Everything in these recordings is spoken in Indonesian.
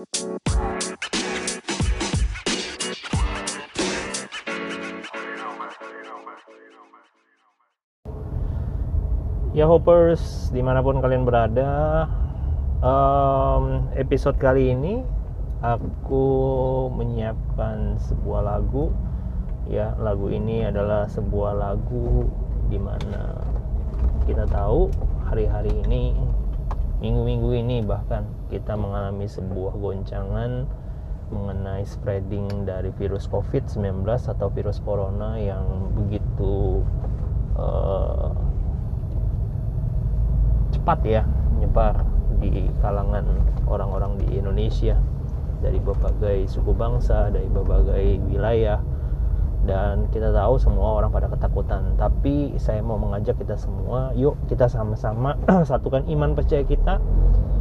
Ya hoppers di mana pun kalian berada um, Episode kali ini Aku menyiapkan sebuah lagu. Ya lagu ini adalah sebuah lagu Di mana kita tahu hari-hari ini Minggu-minggu ini bahkan Kita mengalami sebuah goncangan Mengenai spreading dari virus COVID-19 Atau virus corona yang begitu uh, cepat ya menyebar di kalangan orang-orang di Indonesia. Dari berbagai suku bangsa, dari berbagai wilayah dan kita tahu semua orang pada ketakutan. Tapi saya mau mengajak kita semua, yuk kita sama-sama satukan iman percaya kita.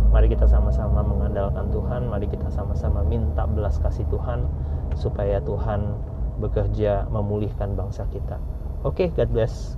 Mari kita sama-sama mengandalkan Tuhan, mari kita sama-sama minta belas kasih Tuhan supaya Tuhan bekerja memulihkan bangsa kita. Oke, okay, God bless.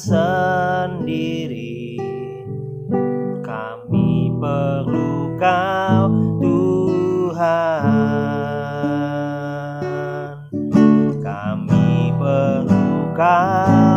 sendiri. Kami perlu kau Tuhan. Kami perlu kau.